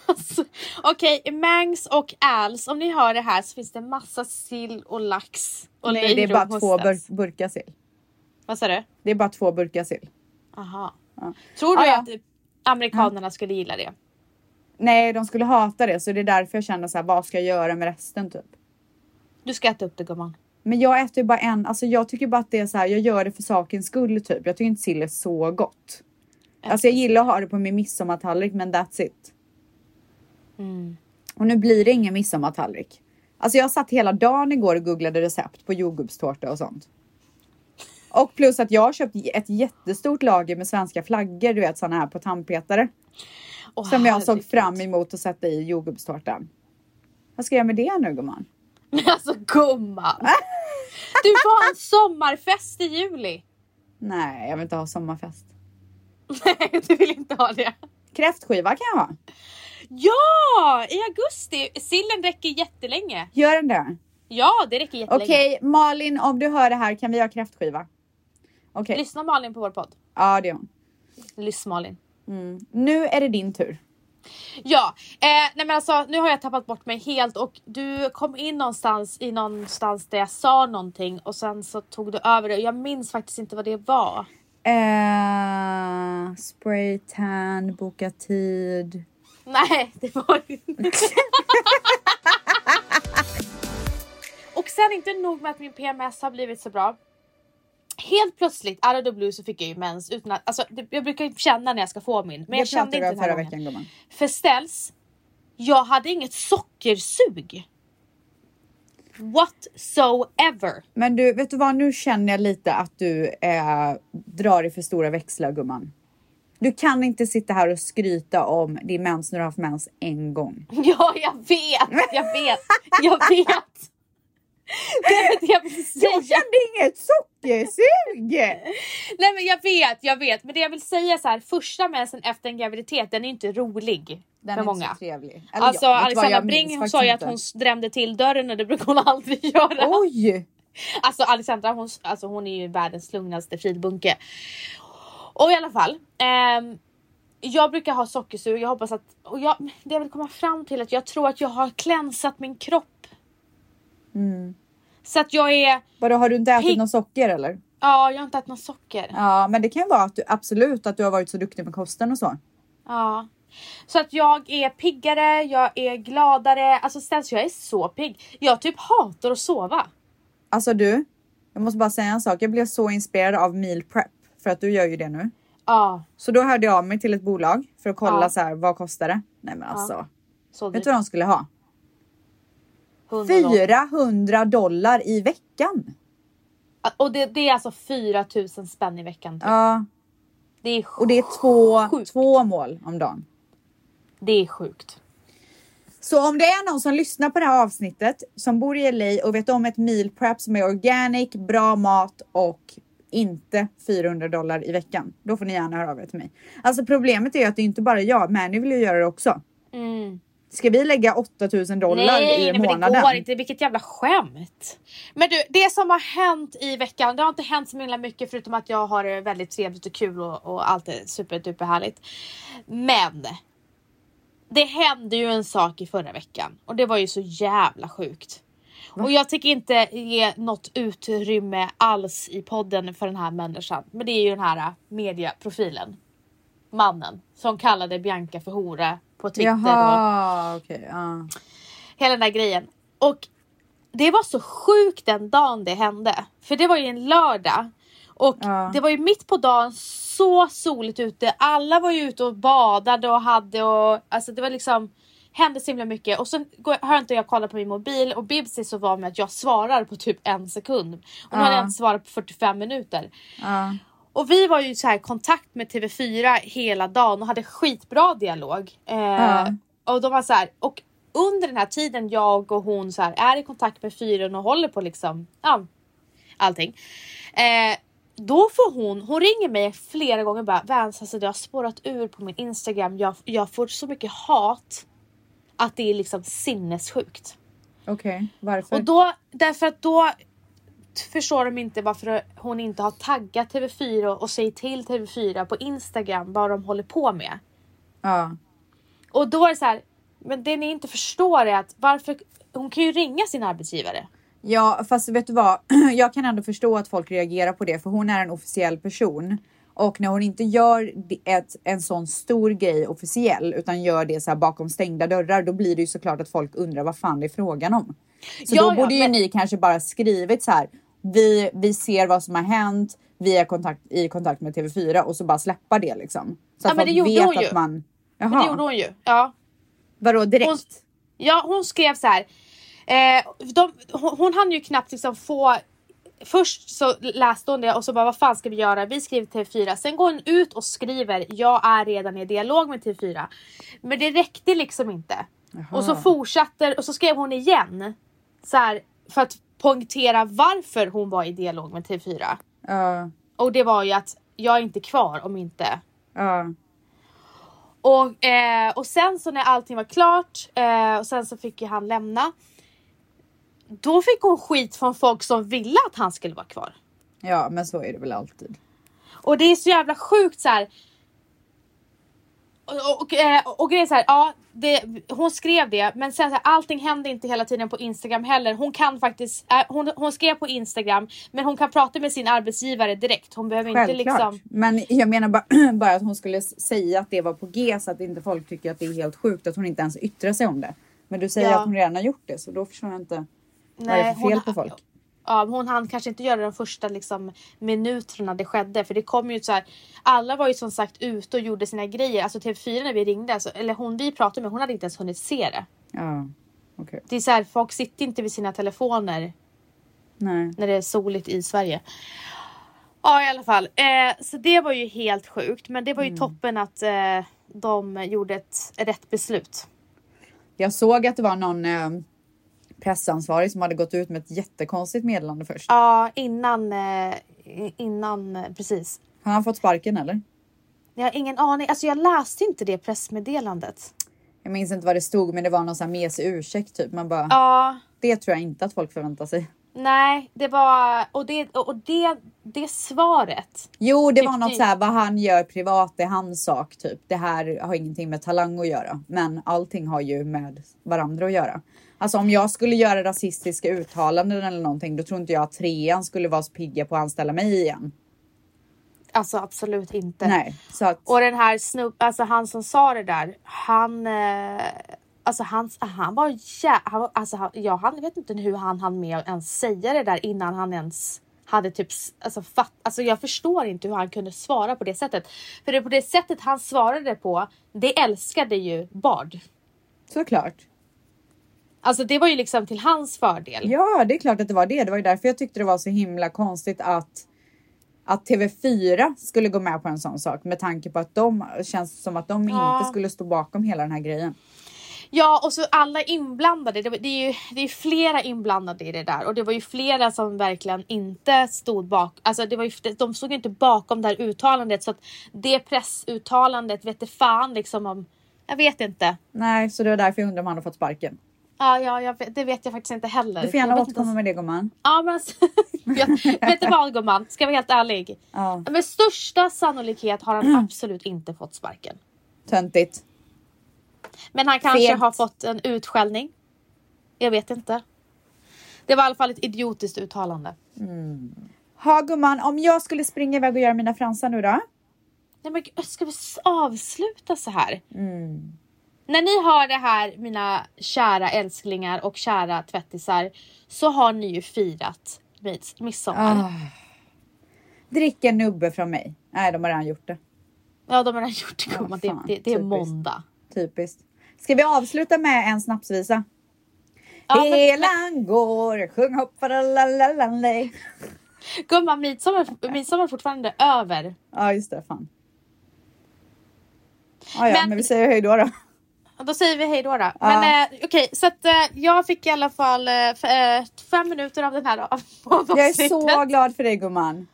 Alltså, Okej, Mangs och Als, om ni hör det här så finns det massa sill och lax. Och Nej, det är bara två bur- burkar sill. Vad sa du? Det är bara två burkar sill. Aha. Ja. Tror du ja. att amerikanerna skulle gilla det? Nej, de skulle hata det så det är därför jag känner så här, vad ska jag göra med resten typ? Du ska äta upp det gumman. Men jag äter ju bara en, alltså jag tycker bara att det är så här, jag gör det för sakens skull typ. Jag tycker inte sill är så gott. Alltså jag gillar att ha det på min midsommartallrik men that's it. Mm. Och nu blir det ingen midsommartallrik. Alltså jag satt hela dagen igår och googlade recept på jordgubbstårta och sånt. Och plus att jag har köpt ett jättestort lager med svenska flaggor, du vet såna här på tandpetare. Åh, Som jag såg fram emot att sätta i jordgubbstårtan. Vad ska jag göra med det nu gumman? <laughs> Alltså gumman! <laughs> Du får ha en sommarfest i juli. Nej, jag vill inte ha sommarfest. <laughs> Nej, du vill inte ha det. Kräftskiva kan jag ha. Ja, i augusti. Sillen räcker jättelänge. Gör den det? Ja, det räcker jättelänge. Okej, Malin om du hör det här kan vi ha kräftskiva? Okej, Lyssna Malin på vår podd. ja det är hon. Lyssna Malin. Nu är det din tur. Ja, eh, nej men alltså nu har jag tappat bort mig helt och du kom in någonstans i någonstans där jag sa någonting och sen så tog du över det. Jag minns faktiskt inte vad det var. Eh, spray tan, boka tid. Nej, det var inte. <laughs> Och sen inte nog med att min PMS har blivit så bra. Helt plötsligt, out of the blue, så fick jag ju mens utan att, alltså, jag brukar känna när jag ska få min. Men jag det kände pratade inte den här förra gången. veckan. För ställs, jag hade inget sockersug. Whatsoever. Men du, vet du vad? Nu känner jag lite att du eh, drar i för stora växlar gumman. Du kan inte sitta här och skryta om din mens när du har haft mens en gång. <laughs> Ja, jag vet, jag vet, jag vet. <laughs> Jag. Jag kände inget sockersug! Nej men jag vet, jag vet. Men det jag vill säga så här, första mensen efter en graviditet den är inte rolig Den för är många. inte så trevlig. Eller Alltså Alexandra jag minns Bring sa ju att hon drämde till dörren och det brukar hon aldrig <laughs> göra. Oj! Alltså Alexandra hon, alltså, hon är ju världens lugnaste fridbunke. Och i alla fall. ehm, jag brukar ha sockersug, jag hoppas att... Och jag, det jag vill komma fram till är att jag tror att jag har klänsat min kropp. Mm. Så att jag är... Vadå, har du inte ätit Pigg. något socker eller? Ja, jag har inte ätit något socker. Ja, men det kan ju vara att du absolut att du har varit så duktig med kosten och så. Ja. Så att jag är piggare, jag är gladare. Alltså ställs jag är så pigg. Jag typ hatar att sova. Alltså du, jag måste bara säga en sak. Jag blev så inspirerad av meal prep för att du gör ju det nu. Ja, Så då hörde jag av mig till ett bolag för att kolla Ja. så här, vad kostar det? Nej men alltså, så vet du vad de skulle ha? 100 dollar. 400 dollar i veckan. Och det, det är alltså 4000 spänn i veckan. Typ. Ja, Det är Och det är två, Sjukt. två mål om dagen. Det är sjukt. Så om det är någon som lyssnar på det här avsnittet som bor i LA och vet om ett meal prep som är organic, bra mat och inte 400 dollar i veckan. Då får ni gärna höra av er till mig. Alltså problemet är ju att det är inte bara jag, Mani vill ju göra det också. Mm. Ska vi lägga 8000 dollar Nej, i nej men det månaden? går inte. Vilket jävla skämt. Men du, det som har hänt i veckan, det har inte hänt så himla mycket förutom att jag har det väldigt trevligt och kul och, och allt är superduper härligt. Men det hände ju en sak i förra veckan och det var ju så jävla sjukt. Och jag tänker inte ge något utrymme alls i podden för den här människan. Men det är ju den här mediaprofilen. Mannen som kallade Bianca för hora på Twitter. Och, Jaha, okej. ja. hela den där grejen. Och det var så sjukt den dagen det hände. För det var ju en lördag. Och Ja. det var ju mitt på dagen så soligt ute. Alla var ju ute och badade och hade och alltså det var liksom hände så himla mycket och sen går- hör inte jag kolla på min mobil och Bibs är så van med att jag svarar på typ en sekund. Och nu hade jag Ja. inte svarat på 45 minuter. Ja. Och vi var ju så här i kontakt med TV4 hela dagen och hade skitbra dialog. Eh, Ja. Och de var så här, och under den här tiden jag och hon så här är i kontakt med fyren och håller på liksom, ja, allting. Eh, då får hon, hon ringer mig flera gånger och bara Vans alltså det har spårat ur på min Instagram. Jag, jag får så mycket hat att det är liksom sinnessjukt. Okej, varför? Och då, därför att då förstår de inte varför hon inte har taggat TV4 och säger till TV4 på Instagram vad de håller på med. ja. Och då är det så här, men det ni inte förstår är att varför, hon kan ju ringa sin arbetsgivare. Ja, fast vet du vad? <clears throat> Jag kan ändå förstå att folk reagerar på det, för hon är en officiell person. Och när hon inte gör ett, en sån stor grej officiell, utan gör det så här bakom stängda dörrar, då blir det ju såklart att folk undrar vad fan det är frågan om. Så Ja, då ja, borde ju men- ni kanske bara skrivit så här. Vi, vi ser vad som har hänt. Vi är kontakt, i kontakt med TV4 och så bara släppa det liksom. Så Ja, att men det gjorde vet hon att ju. man... Jaha, Men det gjorde hon ju. Ja. vadå direkt? Hon, ja, hon skrev så här. Eh, de, hon, hon hann ju knappt liksom få Först så läste hon det och så bara vad fan ska vi göra? Vi skriver till TV4. Sen går hon ut och skriver jag är redan i dialog med TV4. Men det räckte liksom inte. Och så fortsatte och så skrev hon igen. Så här, för att poängtera varför hon var i dialog med TV4. Ja, Och det var ju att jag är inte kvar om inte ja. och, eh, och sen så när allting var klart eh, och sen så fick ju han lämna. Då fick hon skit från folk som ville att han skulle vara kvar. ja, men så är det väl alltid. Och det är så jävla sjukt så här. Och, och, eh, och grejen är så här, ja, det, hon skrev det men sen så här, allting hände inte hela tiden på Instagram heller. Hon kan faktiskt, eh, hon, hon skrev på Instagram men hon kan prata med sin arbetsgivare direkt. Hon behöver inte Självklart. liksom Men jag menar bara, <clears throat> bara att hon skulle säga att det var på G så att inte folk tycker att det är helt sjukt att hon inte ens yttrar sig om det. Men du säger Ja. att hon redan har gjort det så då förstår jag inte vad det är för fel på folk. Ja, hon hann kanske inte göra de första liksom, minuterna det skedde för det kom ju så här. Alla var ju som sagt ute och gjorde sina grejer. Alltså TV4 när vi ringde, alltså, eller hon vi pratade med, hon hade inte ens hunnit se det. Ja, okej. Det är så här, folk sitter inte vid sina telefoner Nej. när det är soligt i Sverige. Ja i alla fall, eh, så det var ju helt sjukt. Men det var ju toppen att eh, de gjorde ett rätt beslut. Jag såg att det var någon eh, pressansvarig som hade gått ut med ett jättekonstigt meddelande först. Ja innan, eh, innan eh, precis. Har han fått sparken eller? Jag har ingen aning, alltså jag läste inte det pressmeddelandet. Jag minns inte vad det stod men det var någon sån här mesig ursäkt typ. Man bara, Ja, det tror jag inte att folk förväntar sig. nej, det var och det och det, det svaret. Jo, det var något så här vad han gör privat, det är hans sak typ. Det här har ingenting med talang att göra, men allting har ju med varandra att göra. Alltså om jag skulle göra rasistiska uttalanden eller någonting, då tror inte jag att trean skulle vara så pigga på att anställa mig igen. Alltså absolut inte. Nej, så att Och den här snubb, alltså han som sa det där, han eh, Alltså han, han var jä... Han, var- alltså han, jag han, vet inte hur han hann med att ens säga det där innan han ens hade typ alltså, fatt, alltså jag förstår inte hur han kunde svara på det sättet. För det på det sättet han svarade på, det älskade ju Bard. såklart. Alltså det var ju liksom till hans fördel. Ja, det är klart att det var det. Det var ju därför jag tyckte det var så himla konstigt att att TV4 skulle gå med på en sån sak med tanke på att de känns som att de Ja. inte skulle stå bakom hela den här grejen. Ja och så alla inblandade, det, det är ju det är flera inblandade i det där och det var ju flera som verkligen inte stod bak, alltså det var ju, de stod ju inte bakom det här uttalandet så att det pressuttalandet vet fan liksom om, jag vet inte. Nej, så det var därför jag undrar om han har fått sparken. Ja, ja jag det vet jag faktiskt inte heller. Du får gärna återkomma med det gumman. Ja men alltså, <laughs> jag, vet du vad gumman, ska jag vara helt ärlig. Ja. Med största sannolikhet har han absolut inte fått sparken. Töntigt. Men han kanske Fegt. har fått en utskällning. Jag vet inte. Det var i alla fall ett idiotiskt uttalande. Ha gumman, om jag skulle springa iväg och göra mina fransar nu då? Nej men ska vi avsluta så här? När ni har det här mina kära älsklingar och kära tvättisar så har ni ju firat mids- midsommar. Ah. Drick en nubbe från mig. Nej, de har redan gjort det. Ja de har redan gjort det gumman. det, det, det är måndag. Typiskt. Ska vi avsluta med en snapsvisa? Ja, men- Helan går, sjung hopp fadalalalala. Gumman midsommar, midsommar är fortfarande över. Ja, just det. Fan. Ja, ja, men, Men- vi säger hej då då. Då säger vi hej då. då. Men eh, okej, så att eh, jag fick i alla fall eh, eh, fem minuter av den här av <laughs> Jag är så glad för dig gumman.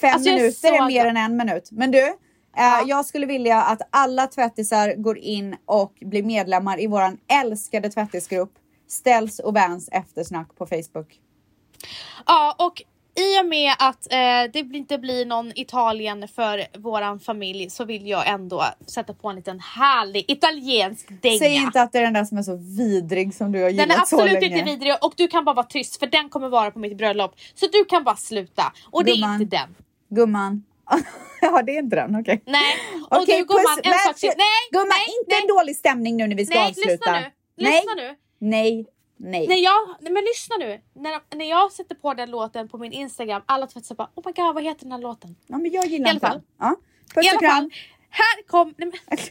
Fem Alltså, är minuter är så mer glad. än en minut. Men du, eh, jag skulle vilja att alla tvättisar går in och blir medlemmar i våran älskade tvättisgrupp Ställs och Vans eftersnack på Facebook. Ja, och i och med att eh, det inte blir någon Italien för våran familj så vill jag ändå sätta på en liten härlig italiensk dänga. Säg inte att det är den där som är så vidrig som du har gillat den är så absolut länge. inte vidrig och du kan bara vara tyst för den kommer vara på mitt bröllop. Så du kan bara sluta. Och det är Gumman. inte den. Gumman. <laughs> ja, det är inte den. Okej. Nej. Och Okej, du gumman, en sak till. Nej, Gumman, nej, inte nej, en dålig stämning nu när vi ska nej, avsluta. lyssna nu. Nej, Lyssna nu. nej, nej. När jag, nej men lyssna nu. När, när jag sätter på den låten på min Instagram, alla tvättisar bara oh my god vad heter den här låten? Ja, men jag gillar I alla fall. den. Ja. Puss I och alla kram. fall, här kom... Nej, men, <laughs>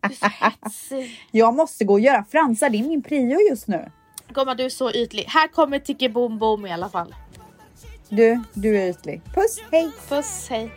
du är så hetsig. Jag måste gå och göra fransar. Det är min prio just nu. Gumman du är så ytlig. Här kommer Tiki Boom Boom i alla fall. Du, du är ytlig. Puss, hej! Puss, hej.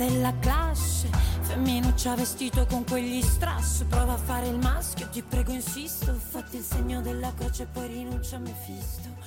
Della classe, femminuccia vestito con quegli strass, prova a fare il maschio, ti prego insisto, fatti il segno della croce e poi rinuncia a Mefisto.